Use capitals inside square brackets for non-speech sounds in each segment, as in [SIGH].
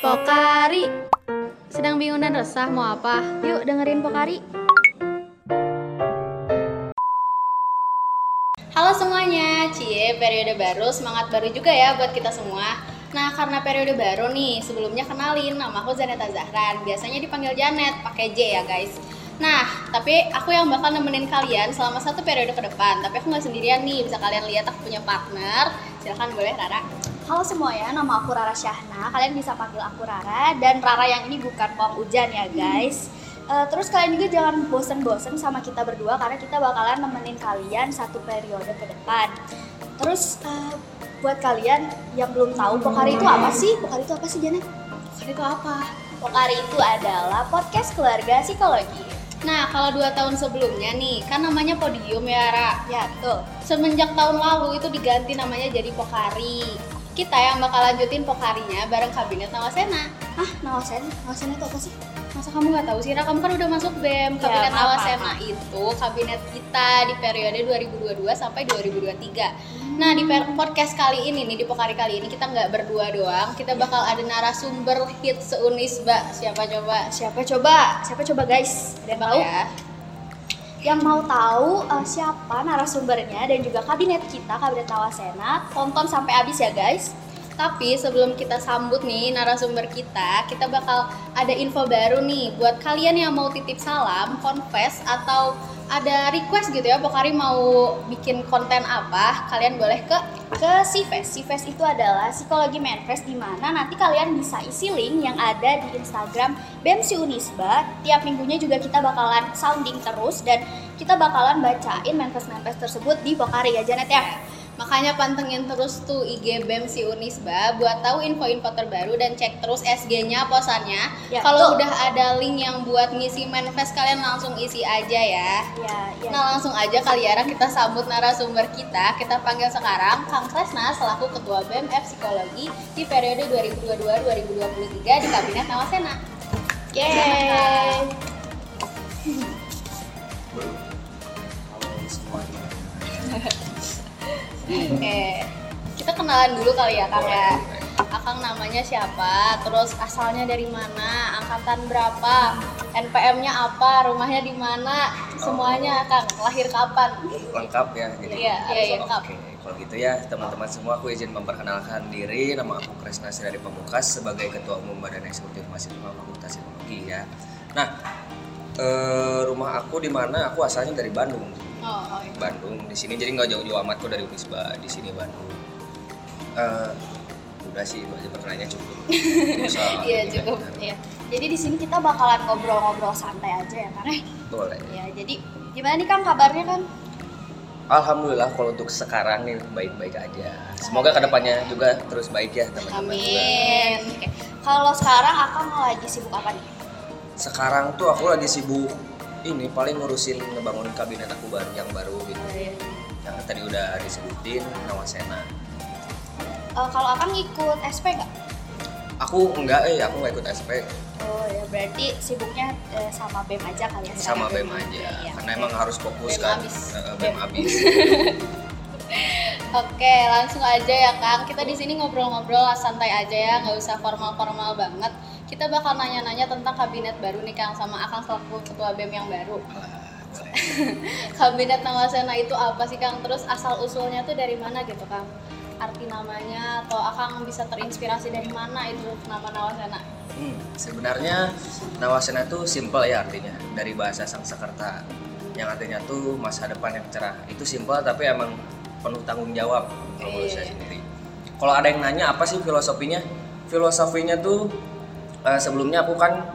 Pokari. Sedang bingung dan resah mau apa? Yuk dengerin Pokari. Halo semuanya, Cie periode baru, semangat baru juga ya buat kita semua. Nah karena periode baru nih, sebelumnya kenalin nama aku Zaneta Zahran. Biasanya dipanggil Janet, pakai J ya guys. Nah, tapi aku yang bakal nemenin kalian selama satu periode ke depan. Tapi aku nggak sendirian nih, bisa kalian lihat aku punya partner. Silahkan boleh Rara Halo semuanya, nama aku Rara Syahna. Kalian bisa panggil aku Rara dan Rara yang ini bukan pom hujan ya guys. Uh, terus kalian juga jangan bosen-bosen sama kita berdua karena kita bakalan nemenin kalian satu periode ke depan. Terus uh, buat kalian yang belum tahu Pokari itu apa sih? Pokari itu apa sih Janet? Pokari itu apa? Pokari itu adalah podcast keluarga psikologi. Nah, kalau dua tahun sebelumnya nih, kan namanya Podium ya, Ra? Ya, tuh. Semenjak tahun lalu itu diganti namanya jadi Pokari kita yang bakal lanjutin pokarinya bareng kabinet Nawasena. Ah, Nawasena? Nawasena itu apa sih? Masa kamu nggak tahu sih? Ra, kamu kan udah masuk BEM. Ya, kabinet ya, Nawasena itu kabinet kita di periode 2022 sampai 2023. Hmm. Nah, di podcast kali ini nih, di pokari kali ini kita nggak berdua doang. Kita bakal ada narasumber hit seunisba. Siapa coba? Siapa coba? Siapa coba guys? Ada yang tahu? Ya yang mau tahu uh, siapa narasumbernya dan juga kabinet kita kabinet Nawasena tonton sampai habis ya guys. Tapi sebelum kita sambut nih narasumber kita, kita bakal ada info baru nih. Buat kalian yang mau titip salam, confess atau ada request gitu ya Pokari mau bikin konten apa kalian boleh ke ke Sifes Sifes itu adalah psikologi manifest di mana nanti kalian bisa isi link yang ada di Instagram BEMSI Unisba. Tiap minggunya juga kita bakalan sounding terus dan kita bakalan bacain manifest-manifest tersebut di Pokari ya Janet ya Makanya pantengin terus tuh IG BEM si Unisba buat tahu info-info terbaru dan cek terus SG-nya posannya. Ya, Kalau udah ada link yang buat ngisi manifest kalian langsung isi aja ya. ya, ya. Nah langsung aja kali ya kita sambut narasumber kita. Kita panggil sekarang Kang Kresna selaku Ketua BEM F Psikologi di periode 2022-2023 di Kabinet Nawasena. Yeay. Halo semuanya. [LAUGHS] Oke, kita kenalan dulu kali ya Kang ya. Akang namanya siapa, terus asalnya dari mana, angkatan berapa, NPM-nya apa, rumahnya di mana, semuanya Kang, lahir kapan? Lengkap ya gitu. Iya, iya, iya lengkap. Oke, kalau gitu ya teman-teman semua aku izin memperkenalkan diri, nama aku Kresna dari Pemukas sebagai Ketua Umum Badan Eksekutif Mahasiswa Fakultas Psikologi ya. Nah, eh, rumah aku di mana? Aku asalnya dari Bandung Oh, oh iya. Bandung di sini jadi nggak jauh-jauh amat kok dari Unisba di sini Bandung uh, udah sih itu aja pertanyaannya cukup iya cukup ya jadi di sini kita bakalan ngobrol-ngobrol santai aja ya kan eh boleh ya jadi gimana nih kang kabarnya kan Alhamdulillah kalau untuk sekarang nih baik-baik aja. Semoga ke depannya juga terus baik ya teman-teman. Amin. Oke. Kalau sekarang akan lagi sibuk apa nih? Sekarang tuh aku lagi sibuk ini paling ngurusin ngebangun kabinet aku baru yang baru gitu. Oh, iya. yang tadi udah disebutin Nawasena uh, kalau akan ngikut SP nggak? Aku enggak eh aku nggak ikut SP oh ya berarti sibuknya uh, sama BEM aja kali ya? Sama BEM aja ya, ya. karena emang harus fokus BEM kan. abis. Uh, BEM. habis. [LAUGHS] Oke, langsung aja ya Kang. Kita di sini ngobrol-ngobrol santai aja ya, nggak usah formal-formal banget kita bakal nanya-nanya tentang kabinet baru nih Kang sama Akang selaku ketua BEM yang baru. [LAUGHS] kabinet Nawasena itu apa sih Kang? Terus asal usulnya tuh dari mana gitu Kang? Arti namanya atau Akang bisa terinspirasi dari mana itu nama Nawasena? Hmm, sebenarnya Nawasena itu simple ya artinya dari bahasa Sanskerta yang artinya tuh masa depan yang cerah. Itu simple tapi emang penuh tanggung jawab kalau menurut saya sendiri. Kalau ada yang nanya apa sih filosofinya? Filosofinya tuh uh, sebelumnya aku kan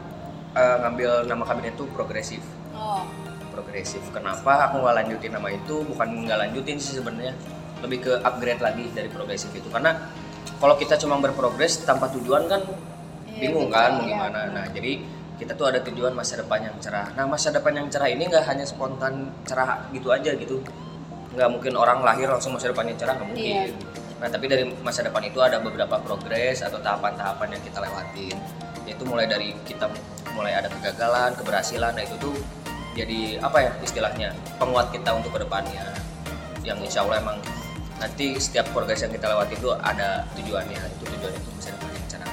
uh, ngambil nama kabinet itu progresif. Oh. Progresif. Kenapa aku nggak lanjutin nama itu? Bukan nggak lanjutin sih sebenarnya, lebih ke upgrade lagi dari progresif itu. Karena kalau kita cuma berprogres tanpa tujuan kan iya, bingung kan mau iya. gimana. Nah jadi kita tuh ada tujuan masa depan yang cerah. Nah masa depan yang cerah ini nggak hanya spontan cerah gitu aja gitu. Nggak mungkin orang lahir langsung masa depannya cerah nggak mungkin. Iya. Nah tapi dari masa depan itu ada beberapa progres atau tahapan-tahapan yang kita lewatin yaitu mulai dari kita mulai ada kegagalan keberhasilan nah itu tuh jadi apa ya istilahnya penguat kita untuk ke depannya yang insya Allah emang nanti setiap progres yang kita lewati itu ada tujuannya itu tujuan itu bisa depan cara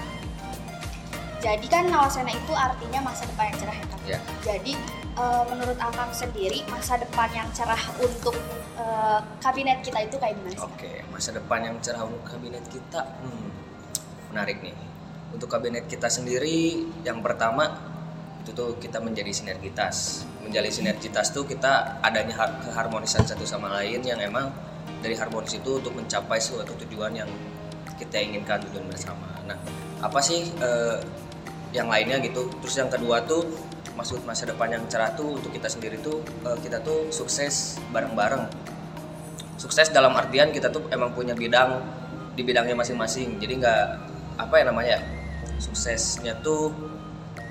jadi kan Nawasena itu artinya masa depan yang cerah ya. Ya. Jadi eh, menurut Akang sendiri masa depan yang cerah untuk eh, kabinet kita itu kayak gimana sih? Oke, masa depan yang cerah untuk kabinet kita, hmm, menarik nih. Untuk kabinet kita sendiri, yang pertama itu tuh kita menjadi sinergitas. Menjadi sinergitas tuh kita adanya har- keharmonisan satu sama lain yang emang dari harmonis itu untuk mencapai suatu tujuan yang kita inginkan tujuan bersama. Nah, apa sih eh, yang lainnya gitu? Terus yang kedua tuh maksud masa depan yang cerah tuh untuk kita sendiri tuh eh, kita tuh sukses bareng-bareng. Sukses dalam artian kita tuh emang punya bidang di bidangnya masing-masing. Jadi nggak apa ya namanya ya, suksesnya tuh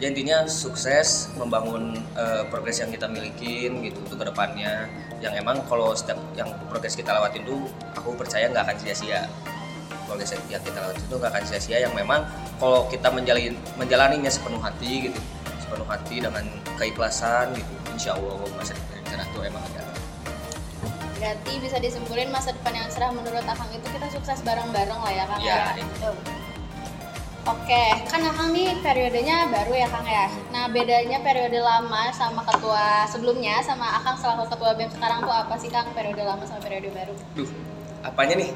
ya intinya sukses membangun eh, progres yang kita milikin gitu untuk ke depannya yang emang kalau setiap yang progres kita lewatin tuh aku percaya nggak akan sia-sia. Progres yang kita lewatin itu nggak akan sia-sia yang memang kalau kita menjalin menjalaninya sepenuh hati gitu sepenuh hati dengan keikhlasan gitu insya Allah masa depan yang cerah tuh emang ada Berarti bisa disimpulin masa depan yang cerah menurut Akang itu kita sukses bareng-bareng lah ya Kang ya ya. Oke, kan Akang nih periodenya baru ya Kang ya. Nah bedanya periode lama sama ketua sebelumnya sama Akang selaku ketua BEM sekarang tuh apa sih Kang periode lama sama periode baru? Duh, apanya nih?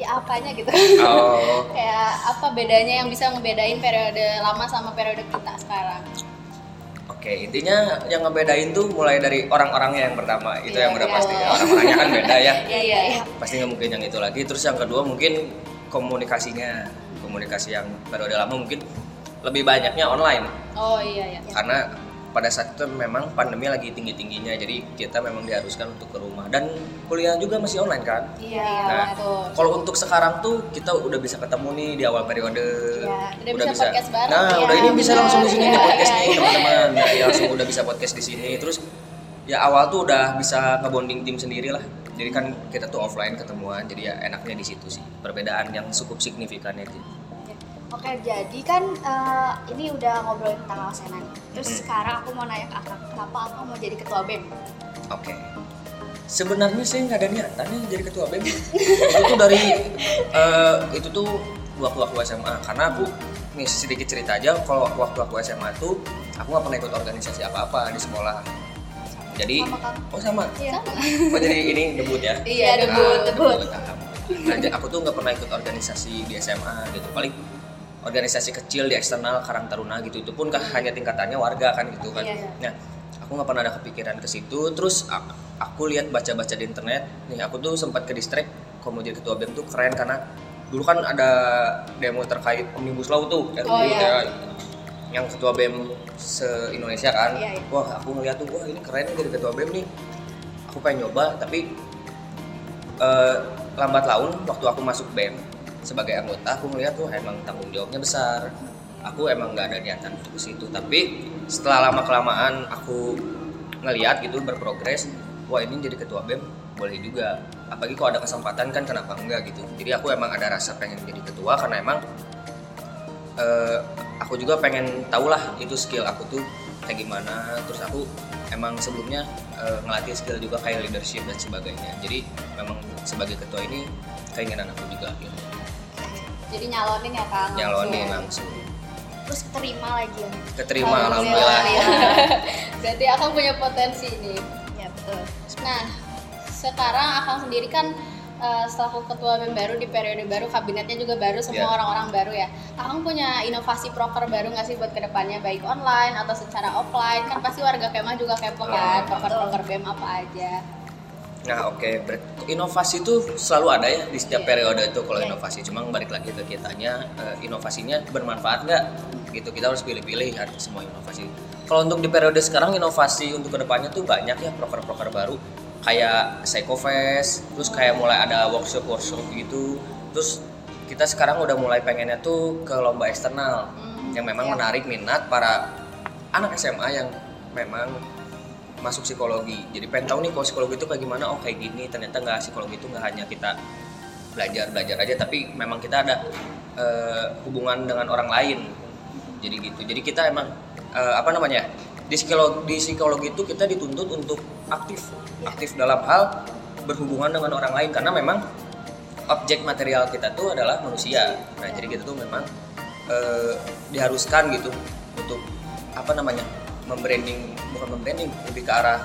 Ya apanya gitu? Oh, [LAUGHS] Kayak apa bedanya yang bisa ngebedain periode lama sama periode kita sekarang? oke. Intinya yang ngebedain tuh mulai dari orang-orangnya yang pertama. Itu Iya, yang udah iya. pasti ya. Orang-orangnya kan beda ya. [LAUGHS] Iya iya. iya. Pasti nggak mungkin yang itu lagi. Terus yang kedua mungkin komunikasinya. Komunikasi yang periode lama mungkin lebih banyaknya online. Oh iya iya. Karena pada saat itu memang pandemi lagi tinggi-tingginya. Jadi kita memang diharuskan untuk ke rumah. Dan kuliah juga masih online kan. Iya Nah, betul. Kalau untuk sekarang tuh kita udah bisa ketemu nih di awal periode. Iya, udah bisa podcast bareng. Nah, Iya, udah ini bisa langsung di sini Iya, di podcast nih teman-teman. Ya, langsung udah bisa podcast di sini. Terus ya awal tuh udah bisa ngebonding tim sendiri lah. Jadi kan kita tuh offline ketemuan. Jadi ya enaknya di situ sih. Perbedaan yang cukup signifikan itu. Oke, jadi kan eh, ini udah ngobrolin tentang Nawasena nih. Terus Hmm. sekarang aku mau nanya ke Akang, kenapa Akang mau jadi ketua BEM? Oke. Sebenarnya saya nggak ada niatan nih jadi ketua BEM. itu tuh dari eh, itu tuh waktu aku SMA karena aku nih sedikit cerita aja kalau waktu aku SMA tuh aku nggak pernah ikut organisasi apa-apa di sekolah. Jadi Sama oh sama. Iya. Oh jadi ini debut ya? Iya, Ah, debut, debut. Alhamdulillah. Nah, aku tuh nggak pernah ikut organisasi di SMA gitu. Paling organisasi kecil di eksternal Karang Taruna gitu. Itu pun kan hanya tingkatannya warga kan gitu kan. Iya, iya. Nah, aku nggak pernah ada kepikiran ke situ. Terus aku lihat baca-baca di internet. Nih aku tuh sempat ke distrik. Jadi ketua BEM tuh keren karena dulu kan ada demo terkait omnibus law tuh. RUU Oh, iya. ya. Yang ketua BEM se Indonesia kan. Iya, iya. Wah aku ngeliat tuh wah ini keren nih jadi ketua BEM nih. Aku pengen nyoba tapi eh, lambat laun waktu aku masuk BEM sebagai anggota aku ngeliat tuh emang tanggung jawabnya besar. Aku emang nggak ada niatan untuk situ. Tapi setelah lama kelamaan aku ngeliat gitu berprogres wah ini jadi ketua BEM boleh juga. Apalagi kalau ada kesempatan kan kenapa enggak? Gitu. Jadi aku emang ada rasa pengen jadi ketua karena emang eh, aku juga pengen tahu lah itu skill aku tuh kayak gimana. Terus aku emang sebelumnya eh, ngelatih skill juga kayak leadership dan sebagainya. Jadi memang sebagai ketua ini keinginan aku juga gitu Jadi nyalonin ya Kang. nyalonin langsung. langsung Terus terima lagi ya. keterima alhamdulillah [LAUGHS] Berarti Akang punya potensi nih. Ya betul. Nah, sekarang Akang sendiri kan eh, selaku ketua BEM baru di periode baru, kabinetnya juga baru, semua Iya. orang-orang baru ya. Akang punya inovasi proker baru nggak sih buat ke depannya, baik online atau secara offline? Kan pasti warga Kemah juga kepo kan, Ah, proker-proker BEM apa aja. Nah oke, ber- inovasi itu selalu ada ya di setiap Iya. periode itu kalau Iya. inovasi. Cuma balik lagi ke kitanya, eh, inovasinya bermanfaat nggak? Gitu kita harus pilih-pilih kan semua inovasi. Kalau untuk di periode sekarang inovasi untuk ke depannya tuh banyak ya proker-proker baru kayak Psychofest, terus kayak mulai ada workshop-workshop gitu. Terus kita sekarang udah mulai pengennya tuh ke lomba eksternal Hmm, yang memang iya. menarik minat para anak SMA yang memang masuk psikologi. Jadi pengen tahu nih kalau psikologi itu kayak gimana? Oh kayak gini. Ternyata nggak psikologi itu nggak hanya kita belajar belajar aja tapi memang kita ada eh, hubungan dengan orang lain. Jadi gitu. Jadi kita emang eh, apa namanya? Di psikologi di psikologi itu kita dituntut untuk aktif. Aktif dalam hal berhubungan dengan orang lain. Karena memang objek material kita tuh adalah manusia. Nah jadi kita tuh memang eh, diharuskan gitu untuk apa namanya membranding bukan membranding lebih ke arah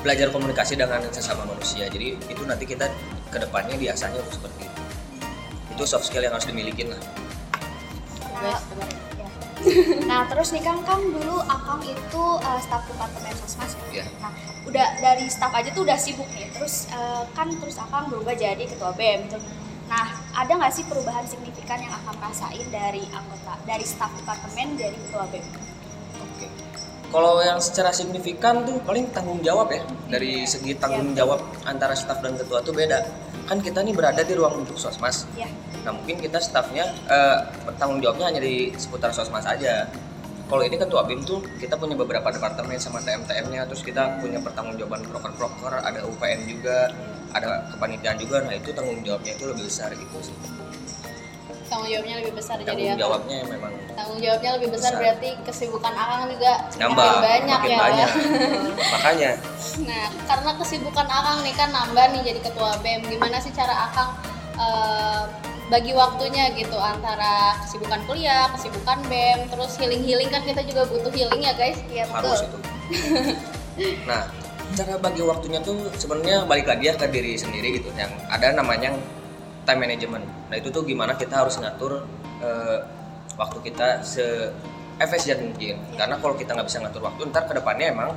belajar komunikasi dengan sesama manusia jadi itu nanti kita ke depannya biasanya untuk seperti itu itu soft skill yang harus dimiliki lah Nah, [LAUGHS] ya. nah terus nih Kang, Kang dulu Akang itu uh, staf departemen sosmas ya. ya Nah, udah dari staf aja tuh udah sibuk nih. Terus uh, kan terus Akang berubah jadi ketua BEM gitu. Nah, ada nggak sih perubahan signifikan yang Akang rasain dari anggota dari staf departemen jadi ketua BEM? Oke. Kalau yang secara signifikan tuh paling tanggung jawab ya. Dari segi tanggung jawab antara staf dan ketua tuh beda. Kan kita nih berada di ruang untuk sosmas. Ya. Nah mungkin kita stafnya eh, tanggung jawabnya hanya di seputar sosmas aja. Kalau ini ketua BIM tuh kita punya beberapa departemen sama TM-TM-nya, terus kita punya pertanggungjawaban proker-proker, ada UPN juga, ada kepanitiaan juga. Nah itu tanggung jawabnya itu lebih besar gitu sih. Tanggung jawabnya lebih besar jadi Tanggung ya jawabnya memang tanggung jawabnya lebih besar, Besar. berarti kesibukan akang juga nambah, makin banyak makin ya banyak. [LAUGHS] Makanya Nah, karena kesibukan Akang nih kan nambah nih jadi ketua BEM. Gimana sih cara Akang eh, bagi waktunya gitu antara kesibukan kuliah, kesibukan BEM, terus healing-healing kan kita juga butuh healing ya guys. Iya harus itu. [LAUGHS] nah, cara bagi waktunya tuh sebenarnya balik lagi ya ke diri sendiri gitu. Yang ada namanya time management. Nah itu tuh gimana kita harus ngatur eh, waktu kita se efisien mungkin. Karena kalau kita nggak bisa ngatur waktu, ntar ke depannya emang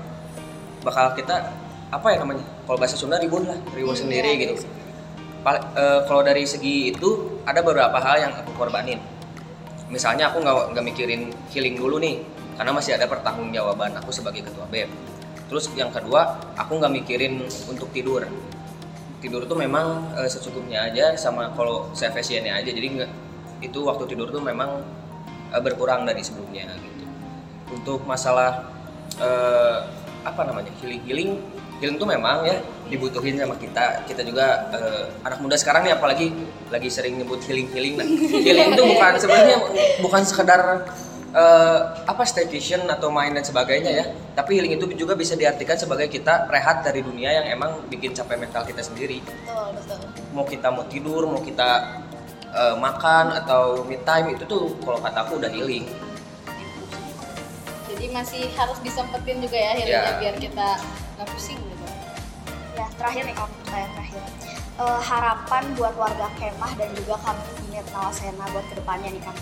bakal kita apa ya namanya? Kalau bahasa Sunda ribut lah, ribut Iya, sendiri gitu. Pal- eh, kalau dari segi itu ada beberapa hal yang aku korbanin. Misalnya aku nggak nggak mikirin healing dulu nih, karena masih ada pertanggungjawaban aku sebagai ketua BEM. Terus yang kedua, aku nggak mikirin untuk tidur. Tidur tuh memang eh, secukupnya aja sama kalau saya aja. Jadi nggak itu waktu tidur tuh memang eh, berkurang dari sebelumnya gitu. Untuk masalah eh, apa namanya healing healing healing tuh memang ya dibutuhin sama kita kita juga eh, anak muda sekarang nih apalagi lagi sering nyebut healing healing nah healing itu bukan sebenarnya bukan sekedar eh, apa staycation atau main dan sebagainya ya tapi healing itu juga bisa diartikan sebagai kita rehat dari dunia yang emang bikin capek mental kita sendiri Betul, betul. mau kita mau tidur mau kita eh, makan atau me time itu tuh kalau kata aku udah healing Jadi masih harus disempetin juga ya healingnya Ya. biar kita nggak pusing gitu. Ya, terakhir nih Kang, pertanyaan terakhir. Eh, harapan buat warga Kemah dan juga kabinet Nawasena buat ke depannya nih Kang.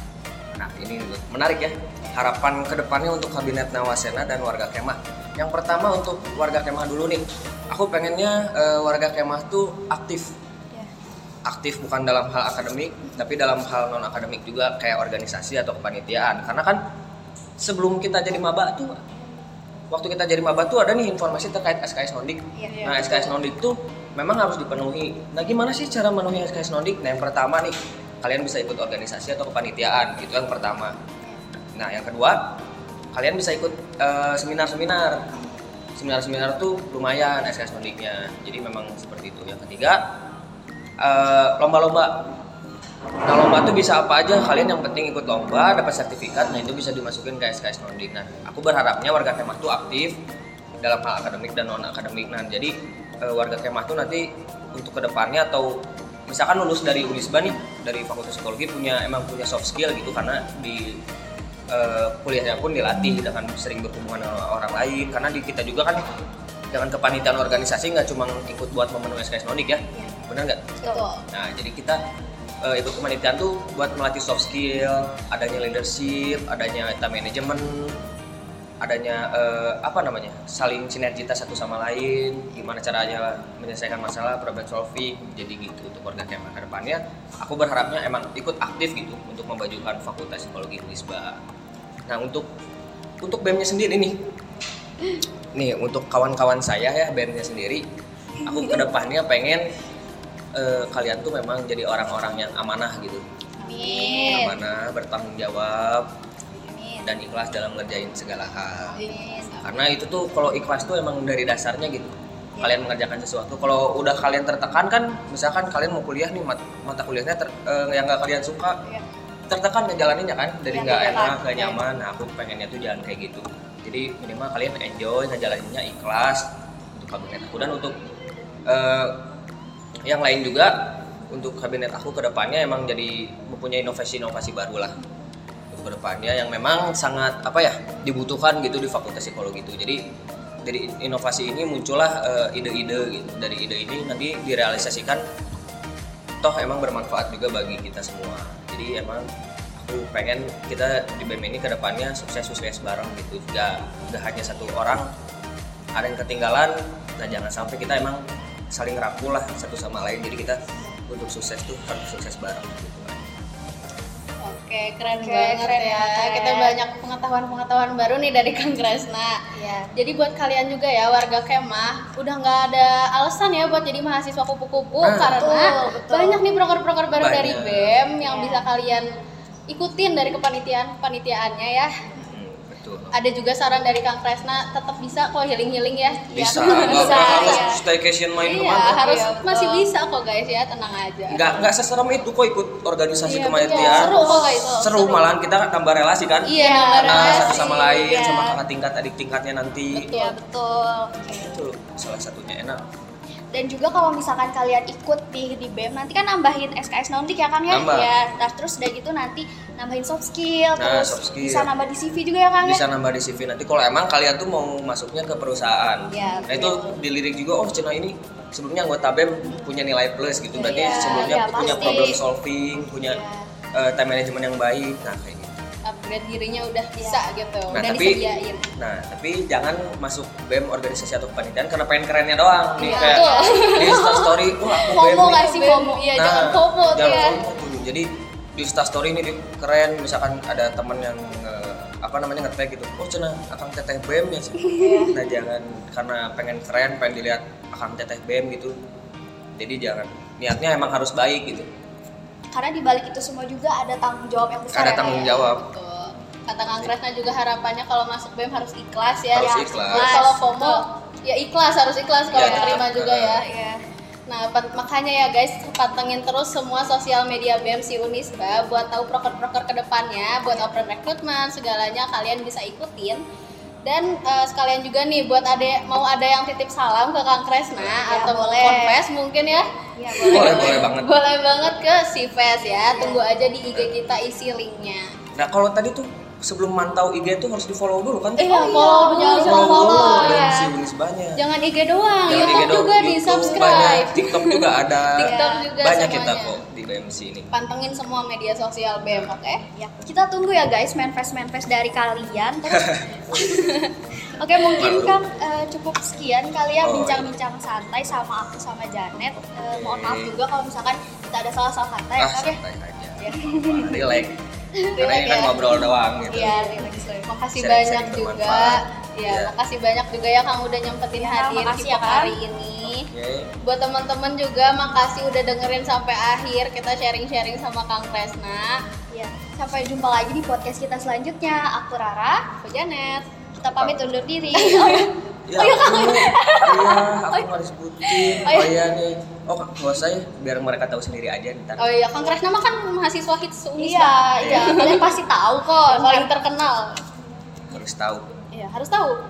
Nah ini menarik ya harapan ke depannya untuk kabinet Nawasena dan warga Kemah. Yang pertama untuk warga Kemah dulu nih, aku pengennya eh, warga Kemah tuh aktif, Ya. aktif bukan dalam hal akademik, tapi dalam hal non akademik juga kayak organisasi atau kepanitiaan. Karena kan sebelum kita jadi maba tuh, waktu kita jadi maba tuh ada nih informasi terkait SKS Nondik. Iya. Nah SKS Nondik tuh memang harus dipenuhi. Nah gimana sih cara memenuhi SKS Nondik? Nah yang pertama nih kalian bisa ikut organisasi atau kepanitiaan itu yang pertama. Nah yang kedua kalian bisa ikut eh, seminar-seminar. Seminar-seminar tuh lumayan SKS Nondiknya. Jadi memang seperti itu. Yang ketiga eh, lomba-lomba. Nah lomba tuh bisa apa aja. Kalian yang penting ikut lomba dapat sertifikat. Nah itu bisa dimasukin ke SKS Nondik. Nah aku berharapnya warga Kemah tuh aktif dalam hal akademik dan non akademik. Nah jadi eh, warga Kemah tuh nanti untuk ke depannya atau misalkan lulus dari Unisba nih dari Fakultas Psikologi punya emang punya soft skill gitu karena di eh, kuliahnya pun dilatih dengan sering berhubungan dengan orang lain karena di kita juga kan dengan kepanitiaan organisasi nggak cuma ikut buat memenuhi SKS Nonik ya benar nggak? Nah jadi kita eh, ikut kepanitiaan tuh buat melatih soft skill, adanya leadership, adanya time management, adanya eh, apa namanya saling sinergitas satu sama lain, gimana caranya menyelesaikan masalah, problem solving, jadi gitu untuk warga Kemah ke depannya. Aku berharapnya emang ikut aktif gitu untuk memajukan Fakultas Psikologi Unisba. Nah untuk untuk BEM-nya sendiri nih, nih untuk kawan-kawan saya ya BEM-nya sendiri, aku ke depannya pengen eh, kalian tuh memang jadi orang-orang yang amanah gitu, Amin. amanah, bertanggung jawab. Dan ikhlas dalam ngerjain segala hal. Karena itu tuh kalau ikhlas tuh emang dari dasarnya gitu. Kalian mengerjakan sesuatu. Kalau udah kalian tertekan kan, misalkan kalian mau kuliah nih mat- mata kuliahnya ter- eh, yang nggak kalian suka, Iya. tertekan ngejalaninnya kan, jadi Iya, nggak enak, nggak nyaman. Nah, aku pengennya tuh jangan kayak gitu. Jadi minimal kalian enjoy ngejalaninnya ikhlas untuk kabinet aku dan untuk eh, yang lain juga untuk kabinet aku ke depannya emang jadi mempunyai inovasi-inovasi baru lah ke depannya yang memang sangat apa ya dibutuhkan gitu di fakultas psikologi itu. Jadi dari inovasi ini muncullah eh, ide-ide gitu. Dari ide ini nanti direalisasikan toh emang bermanfaat juga bagi kita semua. Jadi emang aku pengen kita di BEM ini ke depannya sukses-sukses bareng gitu. Gak, gak hanya satu orang. Ada yang ketinggalan nah jangan sampai kita emang saling rangkul lah satu sama lain. Jadi kita untuk sukses tuh harus sukses bareng gitu. Oke, keren Oke, banget keren ya. banget. Kita banyak pengetahuan-pengetahuan baru nih dari Kang Kresna. ya Jadi buat kalian juga ya warga Kemah udah nggak ada alasan ya buat jadi mahasiswa kupu-kupu Nah. karena Betul, betul. banyak nih proker-proker baru Banyak. dari BEM yang Iya. bisa kalian ikutin dari kepanitiaan kepanitiaannya ya. Betul Ada juga saran dari Kang Kresna tetap bisa kok healing-healing ya. bisa betul, nggak bisa, harus iya. staycation main Iya, ke mana harus Iya, masih bisa kok guys ya, tenang aja. nggak nggak seserem itu kok ikut organisasi Iya, kepanitiaan betul. Seru kok guys. seru malahan kita tambah relasi kan Iya, Iya, nambah nah relasi. satu sama lain Iya. sama kakak tingkat adik tingkatnya nanti Betul. ya betul itu salah satunya enak dan juga kalau misalkan kalian ikut di di BEM nanti kan nambahin SKS nondik ya kan ya Nambah. ya nah, terus udah gitu nanti nambahin soft skill Nah, terus soft skill. bisa nambah di CV juga ya kan ya bisa nambah di CV nanti kalau emang kalian tuh mau masuknya ke perusahaan Iya, nah itu dilirik juga oh Cina ini sebelumnya anggota BEM punya nilai plus gitu berarti Iya, sebelumnya iya, punya pasti. problem solving punya Iya. eh, time management yang baik nah kayak upgrade dirinya udah bisa gitu, Nah, udah tapi- disediain. Nah, tapi jangan masuk BEM organisasi atau kepanitiaan karena pengen kerennya doang. Nih Iya, kayak di Insta story, [LAUGHS] wah aku BEM FOMO nggak sih FOMO Iya, Nah, jangan FOMO tuh jangan ya. FOMO tuh. Jadi di Insta story ini di- keren, misalkan ada temen yang apa namanya nge-tag gitu, oh cina akang teteh BEM ya. Cen." [LAUGHS] Iya. Nah jangan karena pengen keren, pengen dilihat akang teteh BEM gitu. Jadi jangan niatnya emang harus baik gitu. karena di balik itu semua juga ada tanggung jawab yang besar Ada ya, tanggung Kak, ya. Kata Kang Kresna juga harapannya kalau masuk BEM harus ikhlas ya. Harus Ya, ikhlas. Kalau FOMO ya ikhlas harus ikhlas kalau Ya, terima juga ya. Iya. Nah, makanya ya guys, pantengin terus semua sosial media BEM si Unisba buat tahu proker-proker ke depannya, buat open recruitment, segalanya kalian bisa ikutin. Dan eh, sekalian juga nih buat ada mau ada yang titip salam ke Kang Kresna Ya, atau boleh. confess mungkin ya. Iya, Boleh, boleh banget. Boleh banget ke Sifes ya. Tunggu aja di IG kita isi linknya. Nah kalau tadi tuh sebelum mantau IG tuh harus di follow dulu kan? Eh, Oh, ya, follow iya, jangan lupa follow follow. dulu, dan ya. si Unis banyak. Jangan IG doang, Jangan YouTube IG doang, juga di YouTube subscribe. banyak, TikTok juga ada. [LAUGHS] TikTok juga banyak kita semuanya. kok di BMC ini. Pantengin semua media sosial BEM, oke? Ya, kita tunggu ya guys manifest manifest dari kalian. Terus, [LAUGHS] [LAUGHS] oke mungkin Malu. kan eh, cukup sekian kali ya Oh, bincang-bincang santai sama aku sama Janet. Eh, mohon maaf juga kalau misalkan kita ada salah-salah kata ya. ah Oke. santai aja. Ya. Relax. Karena ini kan ngobrol doang gitu. Iya, relax relax. Makasih banyak juga. bermanfaat. Ya, Iya. makasih banyak juga ya Kang udah nyempetin Ya, hadir makasih ya, hari ini. Oke. Buat teman-teman juga makasih udah dengerin sampai akhir kita sharing-sharing sama Kang Kresna. Ya, sampai jumpa lagi di podcast kita selanjutnya. Aku Rara. Aku Janet. Kita pamit undur diri. [LAUGHS] Ya, [LAUGHS] aku, iya, aku nggak disebutin. Oh, iya. Oh iya nih. Oh, nggak usah ya, biar mereka tahu sendiri aja ntar. Oh iya, Kang Kresna mah kan mahasiswa hits Unisba. Iya, iya. [LAUGHS] Kalian pasti tahu kok. Paling terkenal. Harus tahu. Iya, harus tahu.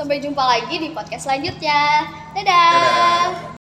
Sampai jumpa lagi di podcast selanjutnya. Dadah. Dadah.